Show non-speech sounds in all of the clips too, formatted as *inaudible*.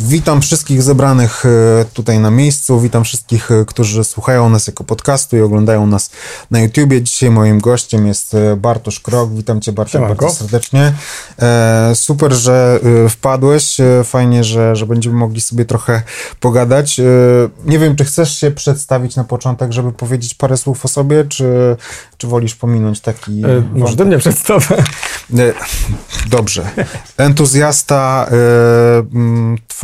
Witam wszystkich zebranych e, tutaj na miejscu. Witam wszystkich, e, którzy słuchają nas jako podcastu i oglądają nas na YouTubie. Dzisiaj moim gościem jest e, Bartosz Krok. Witam cię Bartosz bardzo serdecznie. super, że wpadłeś. Fajnie, że, że będziemy mogli sobie trochę pogadać. nie wiem, czy chcesz się przedstawić na początek, żeby powiedzieć parę słów o sobie, czy, czy wolisz pominąć taki... E, może ty mnie przedstawię. Dobrze. Entuzjasta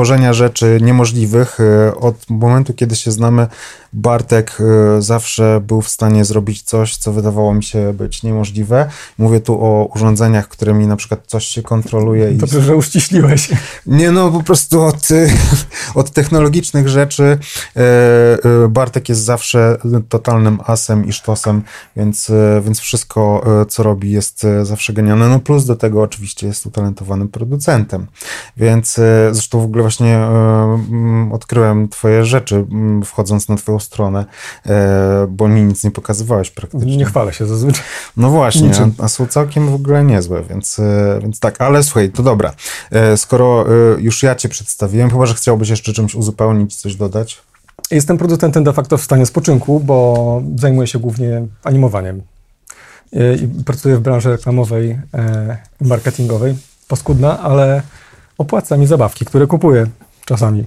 tworzenia rzeczy niemożliwych. E, od momentu, kiedy się znamy, Bartek e, zawsze był w stanie zrobić coś, co wydawało mi się być niemożliwe. Mówię tu o urządzeniach, którymi na przykład coś się kontroluje. Dobrze, i... że uściśliłeś. Nie, no po prostu od, *laughs* od technologicznych rzeczy e, Bartek jest zawsze totalnym asem i sztosem, więc, więc wszystko, co robi, jest zawsze genialne. No plus do tego oczywiście jest utalentowanym producentem, więc zresztą w ogóle właśnie e, odkryłem twoje rzeczy, wchodząc na twoją stronę, e, bo mi nic nie pokazywałeś praktycznie. Nie chwalę się zazwyczaj. No właśnie, a, a, są całkiem w ogóle niezłe, więc, e, więc tak, ale słuchaj, to dobra. Skoro już ja cię przedstawiłem, chyba, że chciałbyś jeszcze czymś uzupełnić, coś dodać? Jestem producentem de facto w stanie spoczynku, bo zajmuję się głównie animowaniem. I pracuję w branży reklamowej marketingowej. Paskudna, ale opłaca mi zabawki, które kupuję czasami.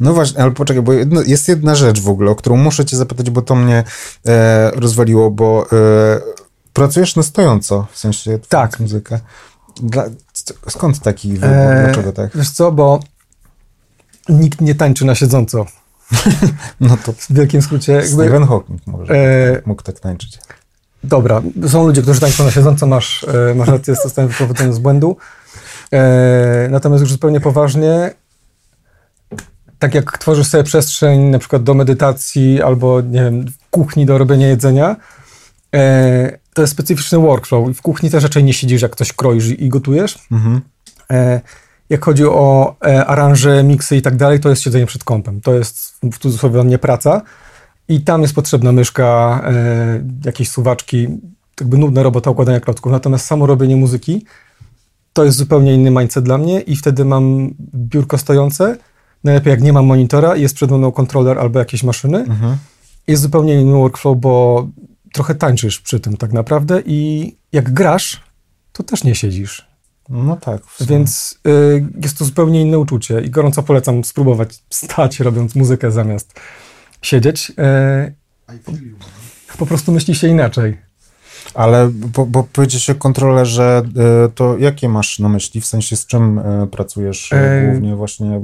No właśnie, ale poczekaj, bo jedno, jest jedna rzecz w ogóle, o którą muszę cię zapytać, bo to mnie e, rozwaliło, bo e, pracujesz na stojąco, w sensie tak. muzykę. Dla, skąd taki wybór? E, Dlaczego tak? Wiesz co, bo nikt nie tańczy na siedząco. *laughs* no to w wielkim skrócie. Jakby, Stephen Hawking może e, mógł tak tańczyć. Dobra, są ludzie, którzy tańczą na siedząco, masz, e, masz rację, *laughs* zostałem wyprowadzony z błędu. E, natomiast już zupełnie poważnie, tak jak tworzysz sobie przestrzeń na przykład do medytacji albo nie wiem, w kuchni do robienia jedzenia, e, to jest specyficzny workflow. W kuchni też raczej nie siedzisz, jak coś kroisz i gotujesz. Mhm. E, jak chodzi o e, aranże, miksy i tak dalej, to jest siedzenie przed kąpem. To jest w cudzysłowie nie praca. I tam jest potrzebna myszka, e, jakieś suwaczki, jakby nudna robota układania klocków. Natomiast samo robienie muzyki to jest zupełnie inny mindset dla mnie i wtedy mam biurko stojące. Najlepiej jak nie mam monitora jest przed mną kontroler albo jakieś maszyny. Mhm. Jest zupełnie inny workflow, bo trochę tańczysz przy tym tak naprawdę i jak grasz, to też nie siedzisz. No tak. Więc y, jest to zupełnie inne uczucie i gorąco polecam spróbować stać, robiąc muzykę zamiast siedzieć. Y, po prostu myśli się inaczej. Ale bo, bo powiedzieć o kontrolerze, e, to jakie masz na myśli? W sensie z czym e, pracujesz e, głównie właśnie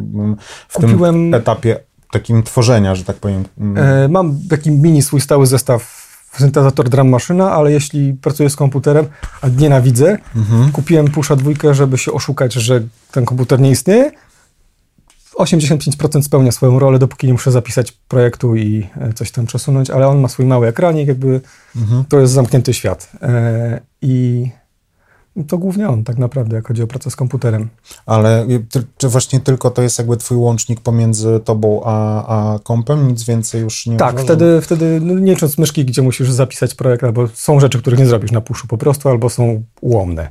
w kupiłem, tym etapie takim tworzenia, że tak powiem? Mam taki mini swój stały zestaw syntezator drum maszyna, ale jeśli pracuję z komputerem, a nienawidzę, mhm. kupiłem Pusha dwójkę, żeby się oszukać, że ten komputer nie istnieje 85% spełnia swoją rolę, dopóki nie muszę zapisać projektu i e, coś tam przesunąć, ale on ma swój mały ekranik, jakby mhm. to jest zamknięty świat. E, I to głównie on tak naprawdę, jak chodzi o pracę z komputerem. Ale czy właśnie tylko to jest jakby twój łącznik pomiędzy tobą a, a kompem? Nic więcej już nie Tak, wtedy, wtedy no, nie licząc myszki, gdzie musisz zapisać projekt, albo są rzeczy, których nie zrobisz na puszu po prostu, albo są ułomne.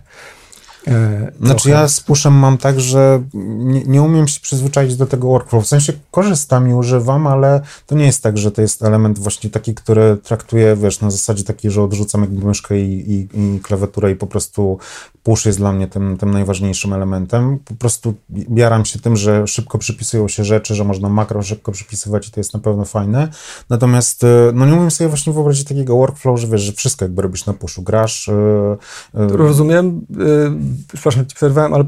E, znaczy ja z pushem mam tak, że nie, nie, umiem się przyzwyczaić do tego workflow. W sensie korzystam i używam, ale to nie jest tak, że to jest element właśnie taki, który traktuję, wiesz, na zasadzie takiej, że odrzucam jakby myszkę i, i, i klawiaturę i po prostu push jest dla mnie tym, tym najważniejszym elementem. Po prostu jaram się tym, że szybko przypisują się rzeczy, że można makro szybko przypisywać i to jest na pewno fajne. Natomiast e, no nie umiem sobie właśnie wyobrazić takiego workflow, że wiesz, że wszystko jakby robisz na pushu, grasz. Yy, yy. Rozumiem przepraszam, ci przerwałem, ale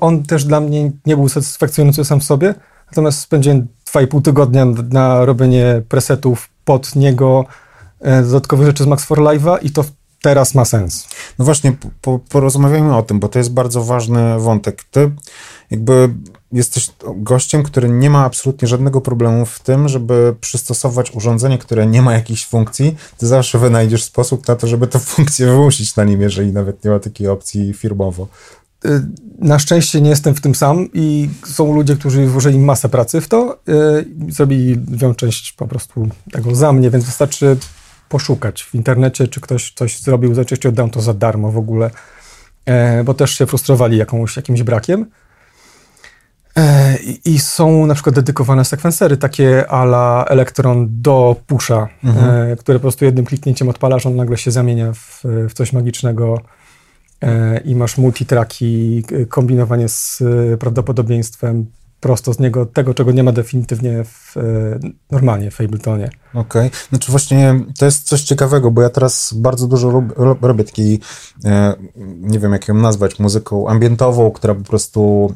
on też dla mnie nie był satysfakcjonujący sam w sobie, natomiast spędziłem 2,5 tygodnia na robienie presetów pod niego, e, dodatkowych rzeczy z Max for Live'a i to teraz ma sens. No właśnie, po, porozmawiajmy o tym, bo to jest bardzo ważny wątek. Ty jakby jesteś gościem, który nie ma absolutnie żadnego problemu w tym, żeby przystosować urządzenie, które nie ma jakichś funkcji. Ty zawsze wynajdziesz sposób na to, żeby tę funkcję wymusić na nim, jeżeli nawet nie ma takiej opcji firmowo. Y, na szczęście nie jestem w tym sam i są ludzie, którzy włożyli masę pracy w to i zrobili lwią część po prostu tego za mnie, więc wystarczy poszukać w internecie, czy ktoś coś zrobił, zazwyczaj oddam to za darmo w ogóle, e, bo też się frustrowali jakąś, jakimś brakiem. E, I są na przykład dedykowane sekwensery, takie ala Electron do pusha, mhm. e, które po prostu jednym kliknięciem odpalasz, on nagle się zamienia w, w coś magicznego i masz multitraki, kombinowanie z prawdopodobieństwem prosto z niego, tego, czego nie ma definitywnie w, normalnie w Abletonie. Okej, okay. znaczy właśnie to jest coś ciekawego, bo ja teraz bardzo dużo rob, robię takiej, nie wiem jak ją nazwać, muzyką ambientową, która po prostu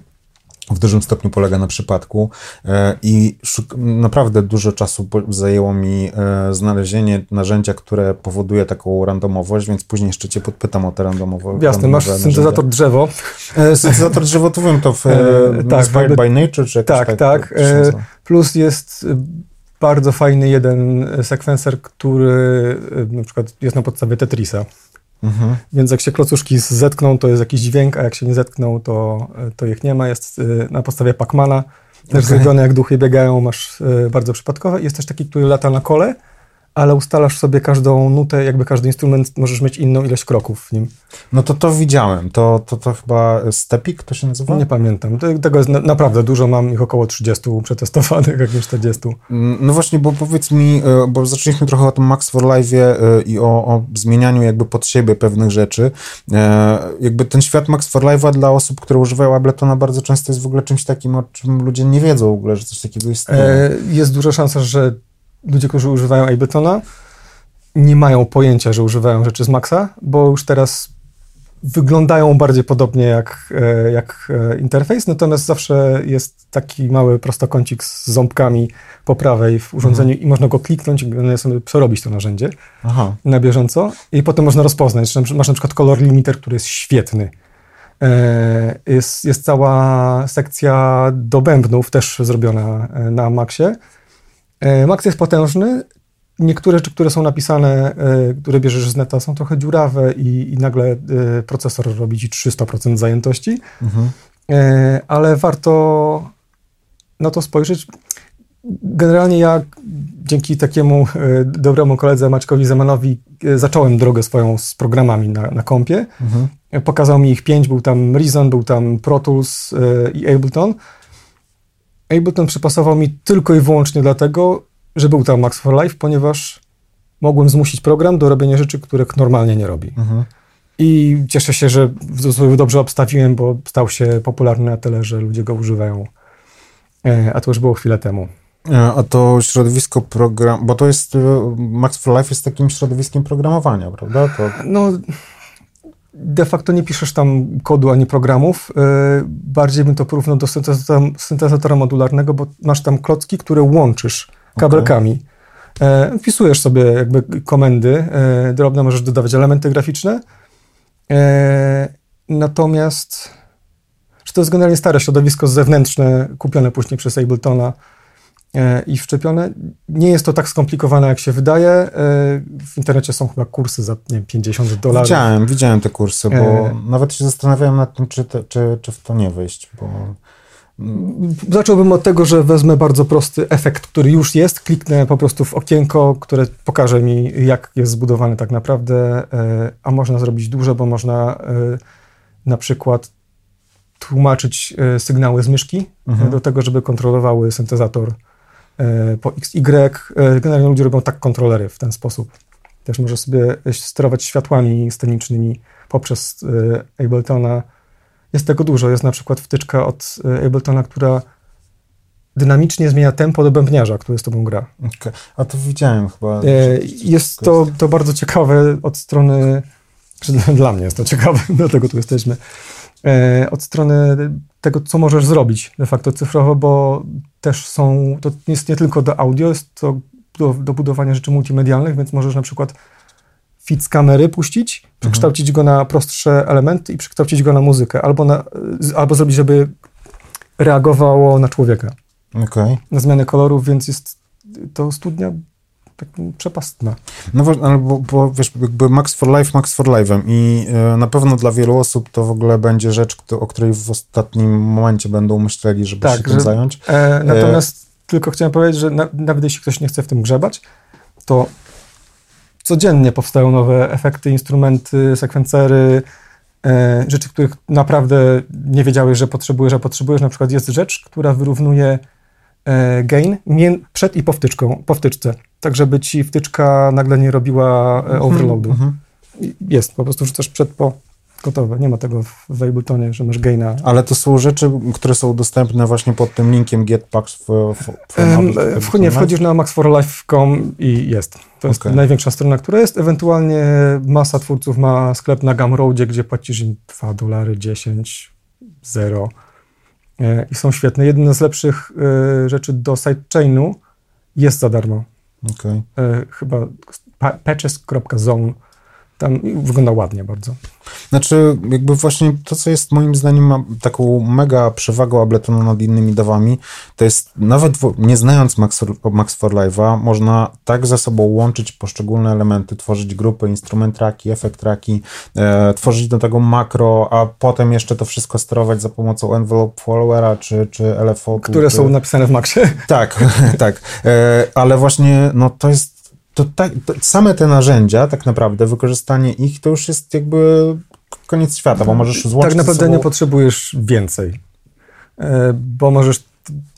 w dużym stopniu polega na przypadku e, i naprawdę dużo czasu zajęło mi e, znalezienie narzędzia, które powoduje taką randomowość, więc później jeszcze cię podpytam o te randomowe Jasne, masz syntezator drzewo. E, syntezator drzewo, to wiem, to w, tak, Inspired by Nature, czy Tak, tak. tak plus jest bardzo fajny jeden sekwenser, który na przykład jest na podstawie Tetrisa. Mhm. Więc jak się klocuszki zetkną, to jest jakiś dźwięk, a jak się nie zetkną, to, to ich nie ma. Jest y, na podstawie Pacmana, też okay. zrobione jak duchy biegają, masz y, bardzo przypadkowe. Jest też taki, który lata na kole, ale ustalasz sobie każdą nutę, jakby każdy instrument, możesz mieć inną ilość kroków w nim. No to to widziałem. To, to, to chyba Stepik to się nazywa? Nie pamiętam. Tego jest na, naprawdę dużo. Mam ich około 30 przetestowanych, jak nie 40. Mm, no właśnie, bo powiedz mi, e, bo zaczęliśmy trochę o tym Max for Live e, i o, o zmienianiu jakby pod siebie pewnych rzeczy. E, jakby ten świat Max for Live'a dla osób, które używają Abletona bardzo często jest w ogóle czymś takim, o czym ludzie nie wiedzą w ogóle, że coś takiego istnieje. Jest duża szansa, że ludzie, którzy używają Abletona, nie mają pojęcia, że używają rzeczy z Maxa, bo już teraz wyglądają bardziej podobnie jak, e, jak e, interfejs, natomiast zawsze jest taki mały prostokącik z ząbkami po prawej w urządzeniu mhm. i można go kliknąć i sobie przerobić to narzędzie Aha. na bieżąco i potem można rozpoznać, że masz na przykład kolor limiter, który jest świetny. E, jest, jest cała sekcja do bębnów też zrobiona na Maxie, Max jest potężny. Niektóre rzeczy, które są napisane, e, które bierzesz z neta, są trochę dziurawe i, i nagle e, procesor robi ci 300% zajętości. Mhm. Ale warto na to spojrzeć. Generalnie ja dzięki takiemu dobremu koledze Maćkowi Zemanowi zacząłem drogę swoją z programami na, na kompie. Mhm. Pokazał mi ich pięć, był tam Reason, był tam Pro Tools i Ableton. Ableton przypasował mi tylko i wyłącznie dlatego, że był tam Max for Life, ponieważ mogłem zmusić program do robienia rzeczy, których normalnie nie robi. Mhm. I cieszę się, że dobrze obstawiłem, bo stał się popularny na tyle, że ludzie go używają. E, a to już było chwilę temu. E, a to środowisko program, bo to jest, e, Max for Life jest takim środowiskiem programowania, prawda? To... No, de facto nie piszesz tam kodu ani programów. E, bardziej bym to porównał do syntezatora, syntezatora modularnego, bo masz tam klocki, które łączysz kabelkami. Okay. Wpisujesz sobie jakby komendy e, drobne, możesz dodawać elementy graficzne. E, natomiast czy to jest generalnie stare środowisko zewnętrzne, kupione później przez Abletona, E, i wszczepione. Nie jest to tak skomplikowane, jak się wydaje. E, w internecie są chyba kursy za nie wiem, 50 dolarów. Widziałem, widziałem te kursy, bo e... nawet się zastanawiałem nad tym, czy, te, czy, czy w to nie wejść, bo... Zacząłbym od tego, że wezmę bardzo prosty efekt, który już jest, kliknę po prostu w okienko, które pokaże mi, jak jest zbudowany tak naprawdę, e, a można zrobić dużo, bo można na przykład tłumaczyć sygnały z myszki mhm. do tego, żeby kontrolowały syntezator E, po XY. E, generalnie ludzie robią tak kontrolery w ten sposób. Też może sobie sterować światłami scenicznymi poprzez e, Abletona. Jest tego dużo. Jest na przykład wtyczka od Abletona, która dynamicznie zmienia tempo do bębniarza, który z tobą gra. Okay. A to widziałem chyba. Jest to, to bardzo ciekawe od strony, *laughs* dla mnie jest to ciekawe, *laughs* dlatego tu jesteśmy, od strony tego, co możesz zrobić de facto cyfrowo, bo też są, to jest nie tylko do audio, jest to do, do budowania rzeczy multimedialnych, więc możesz na przykład fit z kamery puścić, przekształcić mhm. go na prostsze elementy i przekształcić go na muzykę, albo, na, albo zrobić, żeby reagowało na człowieka. Okay. Na zmianę kolorów, więc jest to studnia tak przepastna. No ale bo, bo wiesz, jakby Max for Life, Max for Life'em i y, na pewno dla wielu osób to w ogóle będzie rzecz, o której w ostatnim momencie będą myśleli, żeby tak, się tym że, zająć. E, natomiast e, tylko chciałem powiedzieć, że na, nawet jeśli ktoś nie chce w tym grzebać, to codziennie powstają nowe efekty, instrumenty, sekwencery, e, rzeczy, których naprawdę nie wiedziałeś, że potrzebujesz, a potrzebujesz. Na przykład jest rzecz, która wyrównuje e, gain przed i po, wtyczką, po wtyczce, tak żeby ci wtyczka nagle nie robiła e, mhm, overloadu. Mm -hmm. Jest, po prostu rzucasz przed, po, gotowe. Nie ma tego w Abletonie, że masz gaina. Ale to są rzeczy, które są dostępne właśnie pod tym linkiem getpacks w, w, w, Nie, wchodzisz na maxforlife.com i jest. To jest okay. największa strona, która jest. Ewentualnie masa twórców ma sklep na Gumroadzie, gdzie płacisz im 2 dolary, 10, 0 e, i są świetne. Jedna z lepszych e, rzeczy do sidechainu jest za darmo. Okay. E, chyba patches.zone tam wygląda ładnie bardzo. Znaczy, jakby właśnie to, co jest moim zdaniem taką mega przewagą Abletonu nad innymi dawami, to jest nawet nie znając Max, Max for Live'a, można tak ze sobą łączyć poszczególne elementy, tworzyć grupy, instrument tracki, efekt tracki, e, tworzyć do tego makro, a potem jeszcze to wszystko sterować za pomocą envelope followera czy, czy LFO. Które czy... są napisane w Maxie. Tak, *laughs* tak. E, ale właśnie no to jest to, tak, to same te narzędzia, tak naprawdę, wykorzystanie ich, to już jest jakby koniec świata, bo możesz złożyć Tak naprawdę sobą... nie potrzebujesz więcej, e, bo możesz,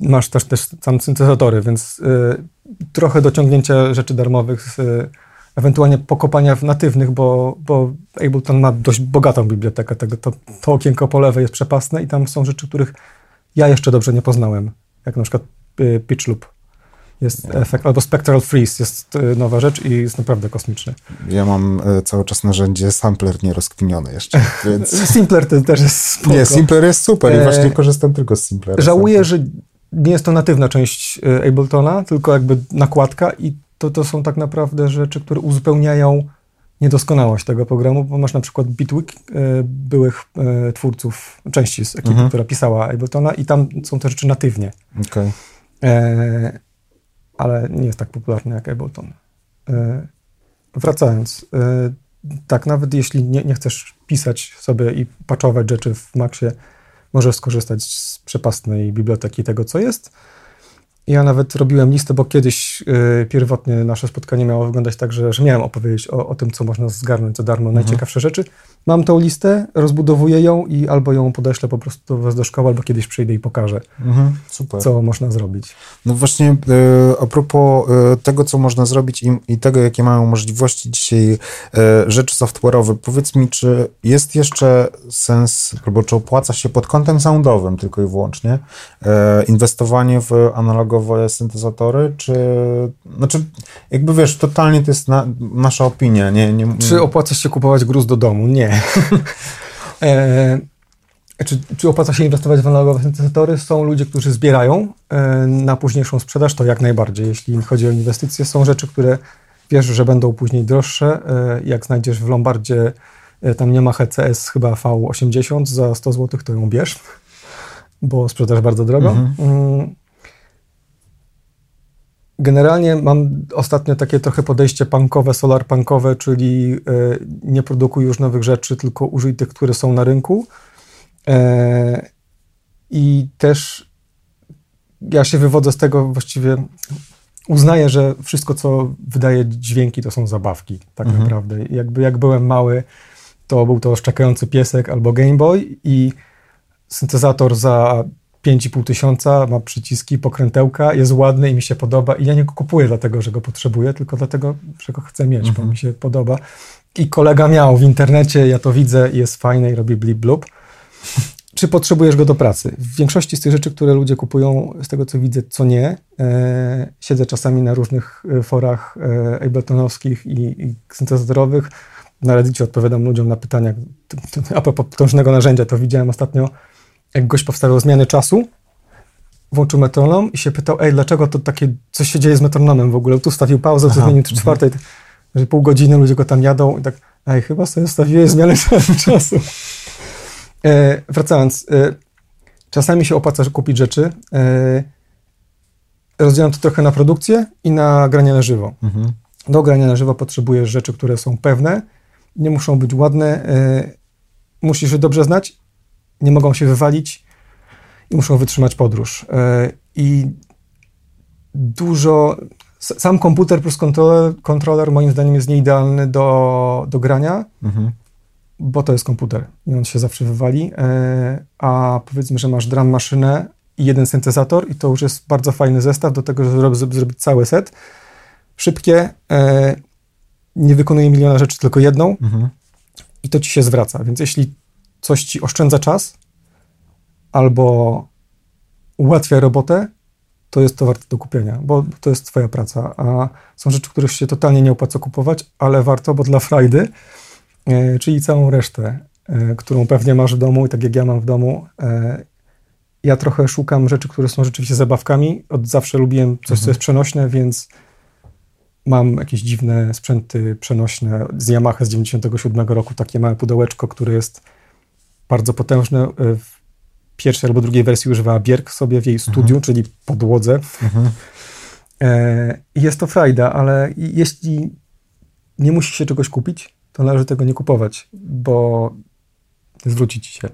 masz też, też sam syntezatory, więc e, trochę dociągnięcia rzeczy darmowych, ewentualnie pokopania w natywnych, bo, bo Ableton ma dość bogatą bibliotekę tego, to, to okienko po lewej jest przepasne i tam są rzeczy, których ja jeszcze dobrze nie poznałem, jak na przykład e, pitch loop jest efekt, albo Spectral Freeze jest y, nowa rzecz i jest naprawdę kosmiczny. Ja mam y, cały czas narzędzie sampler nierozkminiony jeszcze, *laughs* więc... Simpler to też jest spoko. Nie, Simpler jest super i e, właśnie korzystam tylko z Simplera. Żałuję, że nie jest to natywna część Abletona, tylko jakby nakładka i to, to są tak naprawdę rzeczy, które uzupełniają niedoskonałość tego programu, bo masz na przykład Bitwig, byłych twórców części z ekipy, mhm. która pisała Abletona i tam są te rzeczy natywnie. Okay. E, ale nie jest tak popularny jak Ableton. E, wracając, e, tak, nawet jeśli nie, nie chcesz pisać sobie i patchować rzeczy w Maxie, możesz skorzystać z przepastnej biblioteki tego, co jest. Ja nawet robiłem listę, bo kiedyś y, pierwotnie nasze spotkanie miało wyglądać tak, że, że miałem opowiedzieć o, o tym, co można zgarnąć za darmo, mhm. najciekawsze rzeczy. Mam tą listę, rozbudowuję ją i albo ją podeślę po prostu do was do szkoły, albo kiedyś przyjdę i pokażę, mhm. co można zrobić. No właśnie y, a propos y, tego, co można zrobić i, i, tego, jakie mają możliwości dzisiaj rzeczy software'owe, powiedz mi, czy jest jeszcze sens, albo czy opłaca się pod kątem soundowym tylko i wyłącznie inwestowanie w analog analogowe syntezatory, czy... Znaczy, jakby wiesz, totalnie to jest na, nasza opinia, nie, nie. Czy opłaca się kupować gruz do domu? Nie. *laughs* e, czy, czy opłaca się inwestować w analogowe syntezatory? Są ludzie, którzy zbierają e, na późniejszą sprzedaż, to jak najbardziej. Jeśli chodzi o inwestycje, są rzeczy, które wiesz, że będą później droższe. E, jak znajdziesz w Lombardzie, e, tam nie ma HCS chyba V80 za 100 zł, to ją bierz, bo sprzedaż bardzo drogo. Mhm. Generalnie mam ostatnio takie trochę podejście punkowe, solar punkowe, czyli e, nie produkuj już nowych rzeczy, tylko użyj tych, które są na rynku. E, I też ja się wywodzę z tego właściwie, uznaję, że wszystko, co wydaje dźwięki, to są zabawki, tak mhm. naprawdę. Jakby jak byłem mały, to był to szczekający piesek albo Game Boy i syntezator za 5,5 tysiąca, ma przyciski, pokrętełka, jest ładny i mi się podoba i ja nie go kupuję dlatego, że go potrzebuję, tylko dlatego, że go chcę mieć, mhm. bo mi się podoba. I kolega miał w internecie, ja to widzę, jest fajny i robi blip blub. *laughs* Czy potrzebujesz go do pracy? W większości z tych rzeczy, które ludzie kupują, z tego co widzę, co nie. E, siedzę czasami na różnych e, forach e, abletonowskich i, i syntezatorowych. Na Reddicie odpowiadam ludziom na pytania. A propos potężnego narzędzia, to widziałem ostatnio jak gość powstawał zmiany czasu, włączył metronom i się pytał, ej, dlaczego to takie, co się dzieje z metronomem w ogóle? Tu stawił pauzę, co zmienił trzy czwartej, że pół godziny ludzie go tam jadą i tak, ej, chyba sobie stawiłeś zmianę *laughs* czasu. E, wracając, e, czasami się opłaca kupić rzeczy. E, rozdzielam to trochę na produkcję i na granie na żywo. Mhm. Do grania na żywo potrzebujesz rzeczy, które są pewne, nie muszą być ładne, e, musisz je dobrze znać nie mogą się wywalić i muszą wytrzymać podróż. E, I dużo. Sam komputer plus kontroler, kontroler moim zdaniem jest nieidealny do, do grania, mhm. bo to jest komputer i on się zawsze wywali, e, a powiedzmy, że masz drum maszynę i jeden syntezator i to już jest bardzo fajny zestaw do tego, żeby zrobić cały set. Szybkie, e, nie wykonuje miliona rzeczy, tylko jedną mhm. i to ci się zwraca, więc jeśli coś ci oszczędza czas albo ułatwia robotę, to jest to warte do kupienia, bo to jest twoja praca, a są rzeczy, których się totalnie nie opłaca kupować, ale warto, bo dla frajdy, e, czyli całą resztę, e, którą pewnie masz w domu i tak jak ja mam w domu, e, ja trochę szukam rzeczy, które są rzeczywiście zabawkami. Od zawsze lubiłem coś, mhm. co jest przenośne, więc mam jakieś dziwne sprzęty przenośne z Yamaha z 97 roku, takie małe pudełeczko, które jest bardzo potężne. W pierwszej albo drugiej wersji używała Bierk sobie w jej mhm. studiu, mhm. czyli podłodze. Mhm. E, jest to frajda, ale jeśli nie musi się czegoś kupić, to należy tego nie kupować, bo zwróci ci się.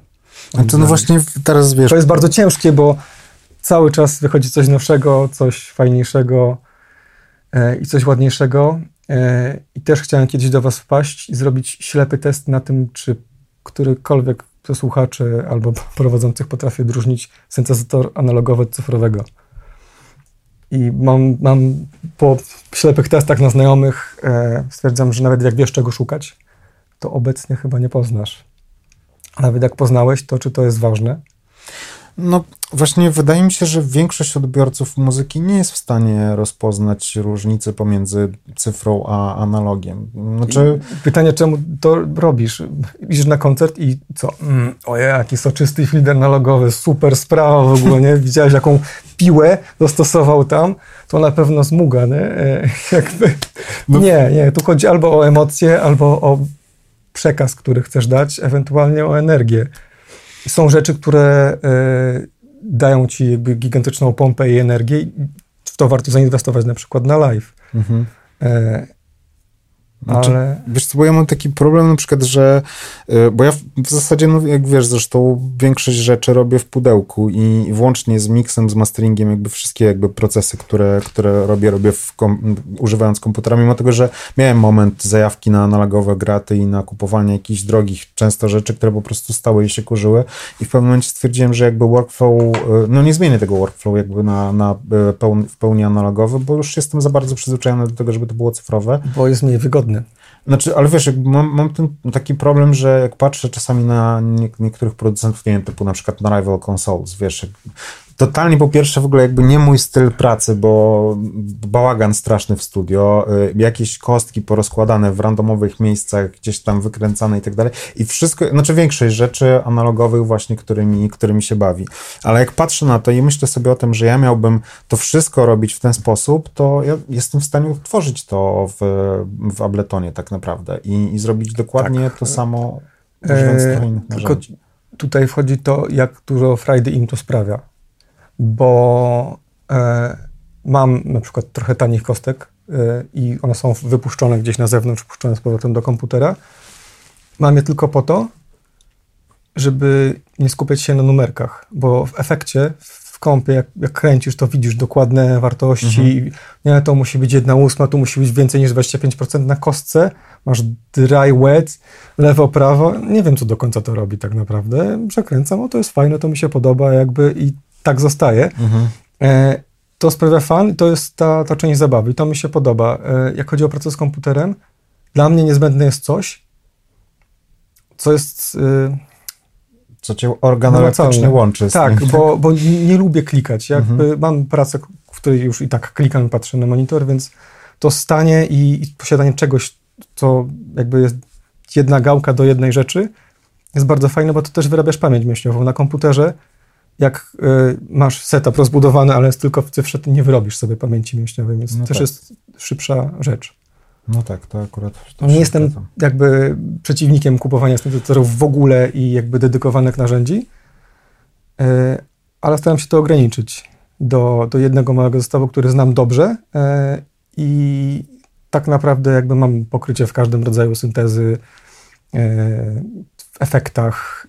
Znaczy, no właśnie teraz wiesz... To jest bardzo ciężkie, bo cały czas wychodzi coś nowszego, coś fajniejszego e, i coś ładniejszego. E, I też chciałem kiedyś do was wpaść i zrobić ślepy test na tym, czy którykolwiek to słuchaczy albo *laughs* prowadzących potrafi odróżnić syntezator analogowy od cyfrowego. I mam, mam po ślepych testach na znajomych e, stwierdzam, że nawet jak wiesz czego szukać, to obecnie chyba nie poznasz. Nawet jak poznałeś, to czy to jest ważne? No właśnie wydaje mi się, że większość odbiorców muzyki nie jest w stanie rozpoznać różnicy pomiędzy cyfrą a analogiem. Znaczy... Pytanie, czemu to robisz? Idziesz na koncert i co? Mm, ojej, jaki soczysty filtr analogowy, super sprawa w ogóle, nie? Widziałeś, jaką piłę dostosował tam? To na pewno zmuga, nie? E, jakby... No. Nie, nie, tu chodzi albo o emocje, albo o przekaz, który chcesz dać, ewentualnie o energię są rzeczy, które e, dają ci jakby gigantyczną pompę i energię w to warto zainwestować na przykład na live. Mhm. Znaczy, ale... Wiesz co, bo ja mam taki problem na przykład, że y, bo ja w zasadzie, no jak wiesz, zresztą większość rzeczy robię w pudełku i włącznie z mixem, z masteringiem, jakby wszystkie jakby procesy, które, które robię, robię kom używając komputera, mimo tego, że miałem moment zajawki na analogowe graty i na kupowanie jakichś drogich często rzeczy, które po prostu stały i się kurzyły i w pewnym momencie stwierdziłem, że jakby workflow, y, no nie zmienię tego workflow jakby na, na y, pełni, w pełni analogowy, bo już jestem za bardzo przyzwyczajony do tego, żeby to było cyfrowe. Bo jest mniej wygodne znaczy, ale wiesz, mam, mam ten taki problem, że jak patrzę czasami na nie, niektórych producentów, nie wiem, typu na przykład na Rival Consoles, wiesz, totalnie po pierwsze w ogóle jakby nie mój styl pracy, bo bałagan straszny w studio, y, jakieś kostki porozkładane w randomowych miejscach, gdzieś tam wykręcane i tak dalej. I wszystko, znaczy większość rzeczy analogowych właśnie, którymi, którymi się bawi. Ale jak patrzę na to i myślę sobie o tym, że ja miałbym to wszystko robić w ten sposób, to ja jestem w stanie utworzyć to w, w Abletonie tak naprawdę i, i zrobić dokładnie tak. to samo używając eee, narzędzi. Tutaj wchodzi to, jak dużo frajdy im to sprawia bo e, mam na przykład trochę tanich kostek e, i one są wypuszczone gdzieś na zewnątrz, wpuszczone z powrotem do komputera. Mam je tylko po to, żeby nie skupiać się na numerkach, bo w efekcie w kompie, jak, jak kręcisz, to widzisz dokładne wartości. Mhm. Nie, to musi być jedna ósma, tu musi być więcej niż 25% na kostce. Masz dry, wet, lewo, prawo. Nie wiem, co do końca to robi tak naprawdę. Przekręcam, o to jest fajne, to mi się podoba jakby i tak zostaje. Mhm. E, to sprawia fan i to jest ta, ta część zabawy i to mi się podoba. E, jak chodzi o pracę z komputerem, dla mnie niezbędne jest coś, co jest... E, co cię organoleptycznie łączy z Tak, tym. Bo, bo nie lubię klikać. Jakby mhm. Mam pracę, w której już i tak klikam i patrzę na monitor, więc to stanie i, i posiadanie czegoś, co jakby jest jedna gałka do jednej rzeczy, jest bardzo fajne, bo to też wyrabiasz pamięć mięśniową. Na komputerze jak y, masz setup rozbudowany, ale jest tylko w cyfrze, to nie wyrobisz sobie pamięci mięśniowej, więc no też tak. jest szybsza rzecz. No tak, to akurat. To nie jestem jakby przeciwnikiem kupowania syntezatorów w ogóle i jakby dedykowanych narzędzi, y, ale staram się to ograniczyć do, do jednego małego zestawu, który znam dobrze y, i tak naprawdę jakby mam pokrycie w każdym rodzaju syntezy, w efektach,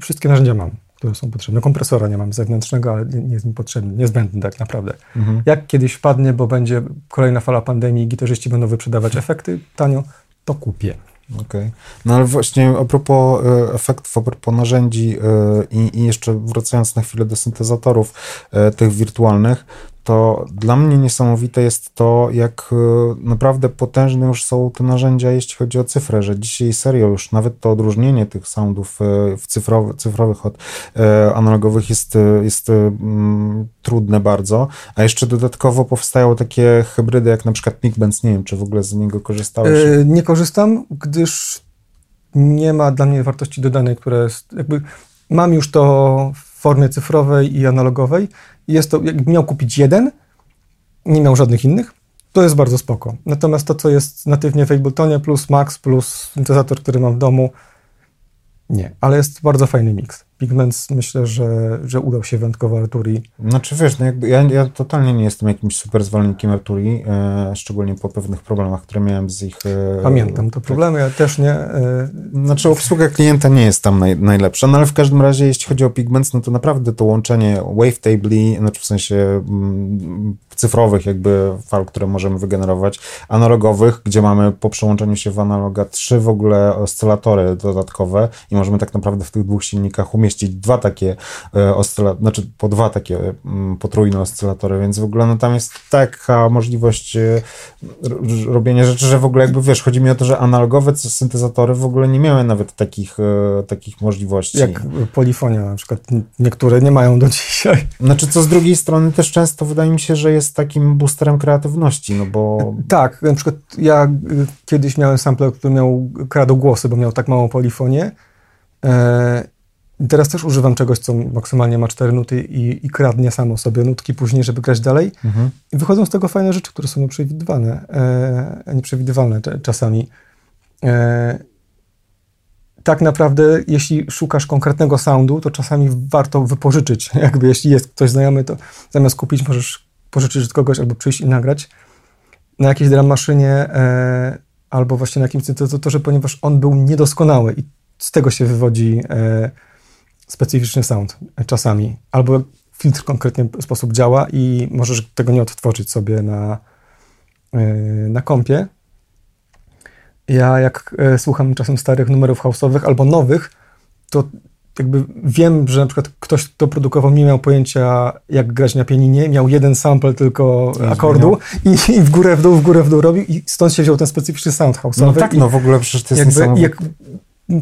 wszystkie narzędzia mam które są potrzebne. Kompresora nie mam zewnętrznego, ale nie, jest mi potrzebny, niezbędny tak naprawdę. Mhm. Jak kiedyś wpadnie, bo będzie kolejna fala pandemii i gitarzyści będą wyprzedawać efekty tanio, to kupię. Okej. Okay. No ale właśnie a propos e, efektów, a propos narzędzi e, i, i jeszcze wracając na chwilę do syntezatorów e, tych wirtualnych, to dla mnie niesamowite jest to, jak naprawdę potężne już są te narzędzia, jeśli chodzi o cyfrę, że dzisiaj serio już nawet to odróżnienie tych soundów w cyfrowy, cyfrowych od analogowych jest, jest mm, trudne bardzo, a jeszcze dodatkowo powstają takie hybrydy jak na przykład Micbenz, nie wiem, czy w ogóle z niego korzystałeś? nie korzystam, gdyż nie ma dla mnie wartości dodanej, która jest jakby mam już to formie cyfrowej i analogowej. Jest to, jakbym miał kupić jeden, nie miał żadnych innych, to jest bardzo spoko. Natomiast to, co jest natywnie w Abletonie plus Max plus syntezator, który mam w domu, nie, ale jest bardzo fajny miks. Pigments myślę, że, że udał się wyjątkowo Arturi. Znaczy wiesz, no jakby ja, ja totalnie nie jestem jakimś super zwolennikiem Arturi, e, szczególnie po pewnych problemach, które miałem z ich... E, Pamiętam te problemy, ja też nie... E, znaczy obsługa klienta nie jest tam naj, najlepsza, no ale w każdym razie jeśli chodzi o Pigments, no to naprawdę to łączenie wavetabli, znaczy w sensie mm, cyfrowych jakby fal, które możemy wygenerować, analogowych, gdzie mamy po przełączeniu się w analoga trzy w ogóle oscylatory dodatkowe i możemy tak naprawdę w tych dwóch silnikach umieścić dwa takie e, oscylatory, znaczy po dwa takie mm, potrójne oscylatory, więc w ogóle no tam jest taka możliwość e, robienia rzeczy, że w ogóle jakby wiesz, chodzi mi o to, że analogowe syntezatory w ogóle nie miały nawet takich, e, takich możliwości. Jak polifonia na przykład, niektóre nie mają do dzisiaj. Znaczy co z drugiej strony też często wydaje mi się, że jest takim boosterem kreatywności, no bo... *laughs* Tak, na przykład ja kiedyś miałem sample, który miał, kradł głosy, bo miał tak małą polifonię Teraz też używam czegoś, co maksymalnie ma 4 nuty i, i kradnie samo sobie nutki później, żeby grać dalej. Mhm. I wychodzą z tego fajne rzeczy, które są nieprzewidywane, e, nieprzewidywalne czasami. E, tak naprawdę, jeśli szukasz konkretnego soundu, to czasami warto wypożyczyć. *laughs* Jakby jeśli jest ktoś znajomy, to zamiast kupić, możesz pożyczyć od kogoś albo przyjść i nagrać na jakiejś drum maszynie e, albo właśnie na jakimś syntezatorze, ponieważ on był niedoskonały i z tego się wywodzi e, specyficzny sound czasami, albo filtr konkretnie sposób działa i możesz tego nie odtworzyć sobie na, e, na kompie. Ja jak e, słucham czasem starych numerów house'owych albo nowych, to jakby wiem, że na przykład ktoś, kto produkował, nie miał pojęcia, jak grać na pianinie, miał jeden sample tylko akordu i, i, w górę, w dół, w górę, w dół robił i stąd się wziął ten specyficzny sound house'owy. No tak, no w ogóle przecież to jest jakby. Jak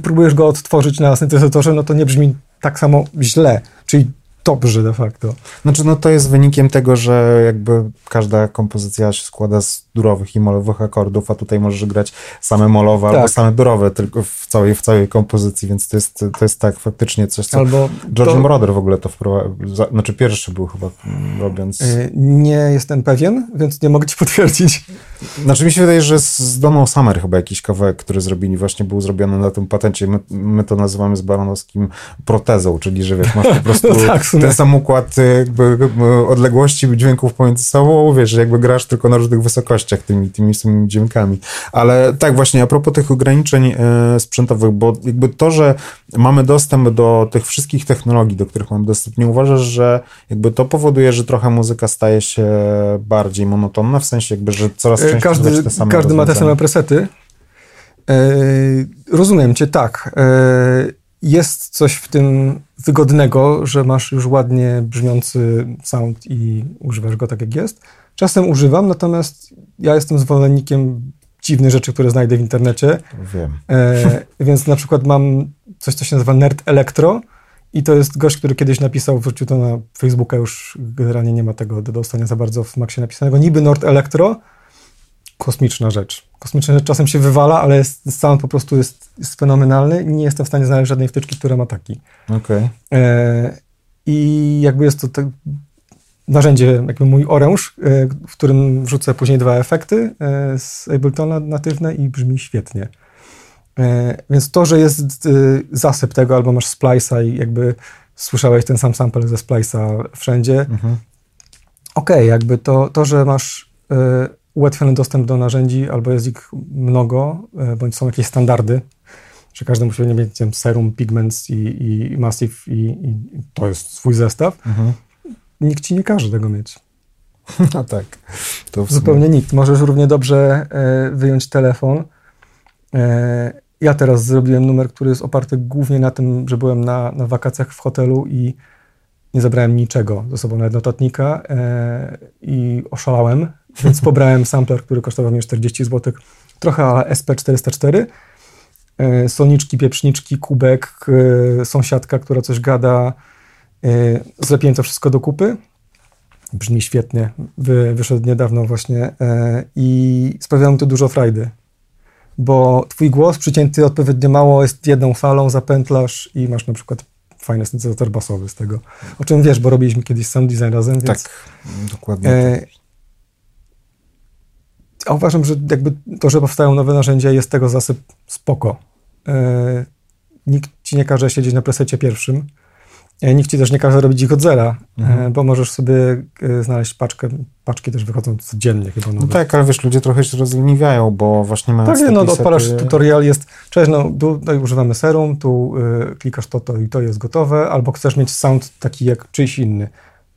próbujesz go odtworzyć na syntezatorze, no to nie brzmi tak samo źle. Czyli dobrze de facto. Znaczy, no to jest wynikiem tego, że jakby każda kompozycja się składa z durowych i molowych akordów, a tutaj możesz grać same molowe tak. albo same durowe tylko w całej, w całej kompozycji, więc to jest, to jest tak faktycznie coś, co albo George to... Moroder w ogóle to wprowadził, znaczy pierwszy był chyba robiąc. Yy, nie jestem pewien, więc nie mogę ci *laughs* potwierdzić. Znaczy mi się wydaje, że z Donald Summer chyba jakiś kawałek, który zrobili, właśnie był zrobiony na tym patencie. My, my to nazywamy z baronowskim protezą, czyli że wiesz, masz po *laughs* prostu no tak, ten sam układ jakby odległości dźwięków pomiędzy sobą, wiesz, że jakby grasz tylko na różnych wysokościach tymi, tymi samymi dźwiękami. Ale tak właśnie, a propos tych ograniczeń e, sprzętowych, bo jakby to, że mamy dostęp do tych wszystkich technologii, do których mamy dostęp, nie uważasz, że jakby to powoduje, że trochę muzyka staje się bardziej monotonna, w sensie jakby, że coraz częściej każdy, te same Każdy ma te same presety. E, rozumiem cię, tak. E, jest coś w tym wygodnego, że masz już ładnie brzmiący sound i używasz go tak, jak jest. Czasem używam, natomiast ja jestem zwolennikiem dziwnych rzeczy, które znajdę w internecie. Wiem. E, więc na przykład mam coś, co się nazywa Nerd Electro i to jest gość, który kiedyś napisał, wrzucił to na Facebooka, już generalnie nie ma tego do dostania za bardzo w Maxie napisanego. Niby Nerd Electro, kosmiczna rzecz. Kosmiczna rzecz czasem się wywala, ale jest, sound po prostu jest, jest fenomenalny. Nie jestem w stanie znaleźć żadnej wtyczki, która ma taki. Okay. E, I jakby jest to tak, narzędzie, jakby mój oręż, e, w którym wrzucę później dwa efekty e, z Abletona natywne i brzmi świetnie. E, więc to, że jest zasyp tego, albo masz splice'a i jakby słyszałeś ten sam sample ze splice'a wszędzie, mhm. okej, okay, jakby to, to, że masz ułatwiony dostęp do narzędzi, albo jest ich mnogo, bądź są jakieś standardy, że każdy musi mieć wiem, serum, pigments i, i massive i, i, to jest swój zestaw. Mhm. Nikt ci nie każe tego mieć. *laughs* No tak. To Zupełnie nikt. Możesz równie dobrze e, wyjąć telefon, E, ja teraz zrobiłem numer, który jest oparty głównie na tym, że byłem na, na wakacjach w hotelu i nie zabrałem niczego ze sobą, nawet notatnika e, i oszalałem, *laughs* więc pobrałem sampler, który kosztował mnie 40 zł, trochę ale SP404, e, soniczki, pieprzniczki, kubek, sąsiadka, która coś gada, zlepiłem to wszystko do kupy, brzmi świetnie, Wy, wyszedł niedawno właśnie e, i sprawiało mi to dużo frajdy, bo twój głos przycięty odpowiednio mało jest jedną falą, zapętlasz i masz na przykład fajny syntezator basowy z tego. O czym wiesz, bo robiliśmy kiedyś sound design razem, więc... Tak, dokładnie. E, a uważam, że jakby to, że powstają nowe narzędzia jest tego zasyp spoko. E, nikt ci nie każe siedzieć na presecie pierwszym, E, nikt ci też nie każe robić ich od zera, e, mhm. bo możesz sobie e, znaleźć paczkę. Paczki też wychodzą codziennie chyba. No tak, ale wiesz, ludzie trochę się rozleniwiają, bo właśnie mają Tak, no odpalasz sety... tutorial, jest, cześć, no tu no, używamy serum, tu y, klikasz to, to i to jest gotowe, albo chcesz mieć sound taki jak czyjś inny.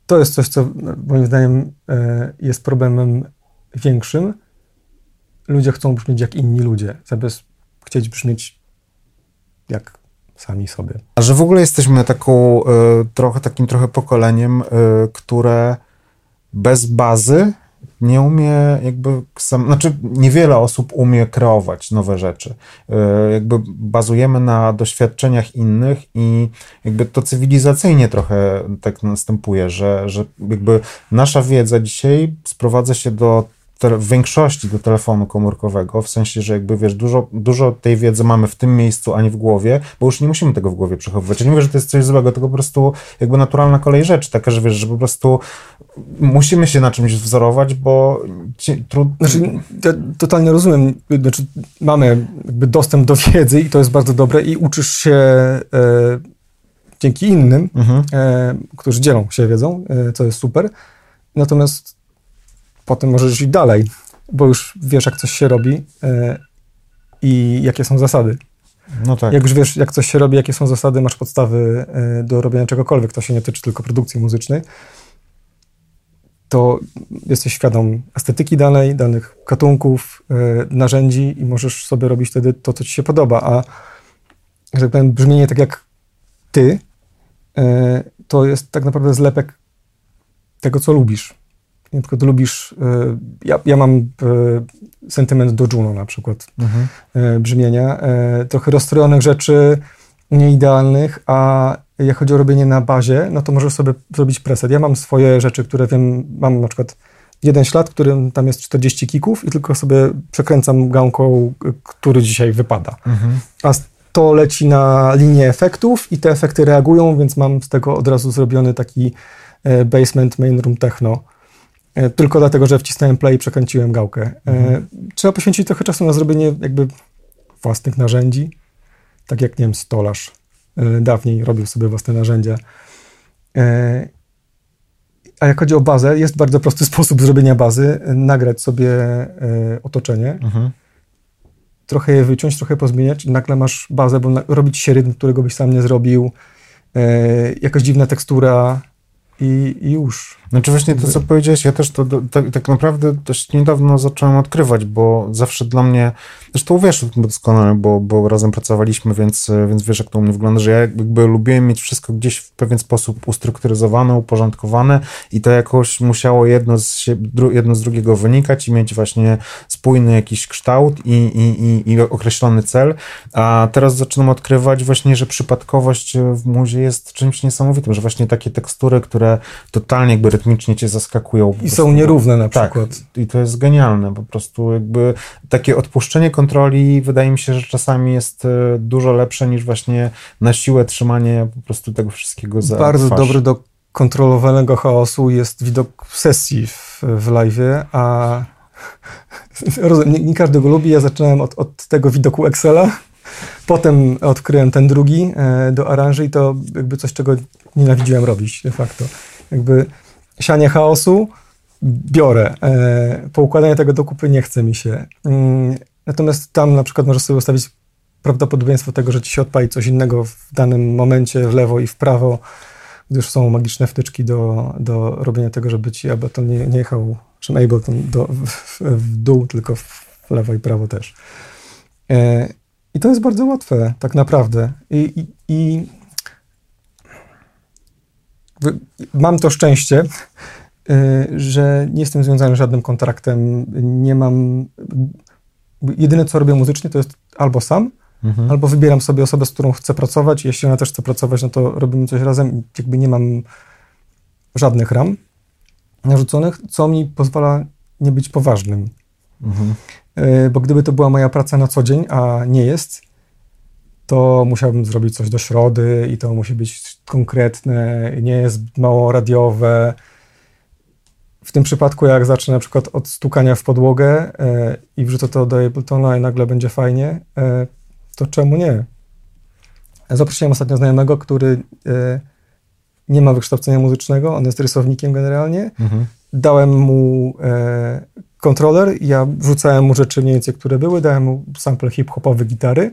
To jest coś, co moim zdaniem y, jest problemem większym. Ludzie chcą brzmieć jak inni ludzie, zamiast chcieć brzmieć jak sami sobie. A że w ogóle jesteśmy taką, y, trochę, takim trochę pokoleniem, y, które bez bazy nie umie jakby sam, znaczy niewiele osób umie kreować nowe rzeczy. Y, jakby bazujemy na doświadczeniach innych i jakby to cywilizacyjnie trochę tak następuje, że, że jakby nasza wiedza dzisiaj sprowadza się do w większości do telefonu komórkowego, w sensie, że jakby wiesz, dużo, dużo tej wiedzy mamy w tym miejscu, a nie w głowie, bo już nie musimy tego w głowie przechowywać. Ja nie mówię, że to jest coś złego, tylko po prostu jakby naturalna kolej rzeczy, taka, że wiesz, że po prostu musimy się na czymś wzorować, bo trudno... Znaczy, ja totalnie rozumiem, znaczy, mamy jakby dostęp do wiedzy i to jest bardzo dobre i uczysz się e, dzięki innym, mhm. e, którzy dzielą się wiedzą, e, co jest super, natomiast potem możesz iść dalej, bo już wiesz, jak coś się robi e, i jakie są zasady. No tak. Jak już wiesz, jak coś się robi, jakie są zasady, masz podstawy e, do robienia czegokolwiek, to się nie tyczy tylko produkcji muzycznej, to jesteś świadom estetyki danej, danych gatunków, e, narzędzi i możesz sobie robić wtedy to, co ci się podoba. A że tak powiem, brzmienie tak jak ty, to jest tak naprawdę zlepek tego, co lubisz na przykład lubisz, e, ja, ja mam e, sentyment do Juno na przykład, mhm. E, brzmienia, trochę rozstrojonych rzeczy, nieidealnych, a jak chodzi o robienie na bazie, no to możesz sobie zrobić preset. Ja mam swoje rzeczy, które wiem, mam na przykład jeden ślad, którym tam jest 40 kików i tylko sobie przekręcam gałką, który dzisiaj wypada. Mhm. A to leci na linię efektów i te efekty reagują, więc mam z tego od razu zrobiony taki basement main room techno E, tylko dlatego, że wcisnąłem play i przekręciłem gałkę. E, mhm. Trzeba poświęcić trochę czasu na zrobienie jakby własnych narzędzi, tak jak, nie wiem, stolarz e, dawniej robił sobie własne narzędzia. A jak chodzi o bazę, jest bardzo prosty *laughs* sposób zrobienia bazy. Nagrać sobie otoczenie, mhm. trochę je wyciąć, trochę pozmieniać nagle masz bazę, bo robić się rytm, którego byś sam nie zrobił, jakaś dziwna tekstura, i, i już. Znaczy właśnie to, co powiedziałeś, ja też to tak, tak naprawdę dość niedawno zacząłem odkrywać, bo zawsze dla mnie, zresztą wiesz doskonale, bo, bo razem pracowaliśmy, więc, więc wiesz, jak to u mnie wygląda, że ja jakby lubiłem mieć wszystko gdzieś w pewien sposób ustrukturyzowane, uporządkowane i to jakoś musiało jedno z, jedno z drugiego wynikać i mieć właśnie spójny jakiś kształt i, i, i, i określony cel, a teraz zaczynam odkrywać właśnie, że przypadkowość w muzie jest czymś niesamowitym, że właśnie takie tekstury, które totalnie jakby rytmicznie cię zaskakują. I są nierówne na tak, przykład. I to jest genialne, po prostu jakby takie odpuszczenie kontroli wydaje mi się, że czasami jest e, dużo lepsze niż właśnie na siłę trzymanie po prostu tego wszystkiego za Bardzo twarz. dobry do kontrolowanego chaosu jest widok sesji w, w live, a *laughs* nie, nie każdy go lubi. Ja zacząłem od, od tego widoku Excela. Potem odkryłem ten drugi e, do aranży i to jakby coś, czego nienawidziłem robić de facto. Jakby sianie chaosu biorę. E, poukładanie tego do kupy nie chce mi się. Mm, natomiast tam na przykład możesz sobie ustawić prawdopodobieństwo tego, że ci się odpali coś innego w danym momencie w lewo i w prawo, gdyż są magiczne wtyczki do, do robienia tego, żeby ci Ableton nie, nie jechał, czym Ableton do, w, w dół, tylko w lewo i prawo też. E, I to jest bardzo łatwe, tak naprawdę. I, i, i mam to szczęście, e, że nie jestem związany żadnym kontraktem, nie mam. Jedyne, co robię muzycznie, to jest albo sam, mhm. albo wybieram sobie osobę, z którą chcę pracować. Jeśli ona też chce pracować, no to robimy coś razem. Jakby nie mam żadnych ram narzuconych, co mi pozwala nie być poważnym. Mhm. E, bo gdyby to była moja praca na co dzień, a nie jest, to musiałbym zrobić coś do środy i to musi być konkretne, nie jest mało radiowe. W tym przypadku, jak zacznę na przykład od stukania w podłogę e, i wrzucę to do Abletona i nagle będzie fajnie, e, to czemu nie? Zaprosiłem ostatnio znajomego, który e, nie ma wykształcenia muzycznego, on jest rysownikiem generalnie. Mhm. Dałem mu e, kontroler, ja wrzucałem mu rzeczy mniej więcej, które były, dałem mu sample hip-hopowy gitary.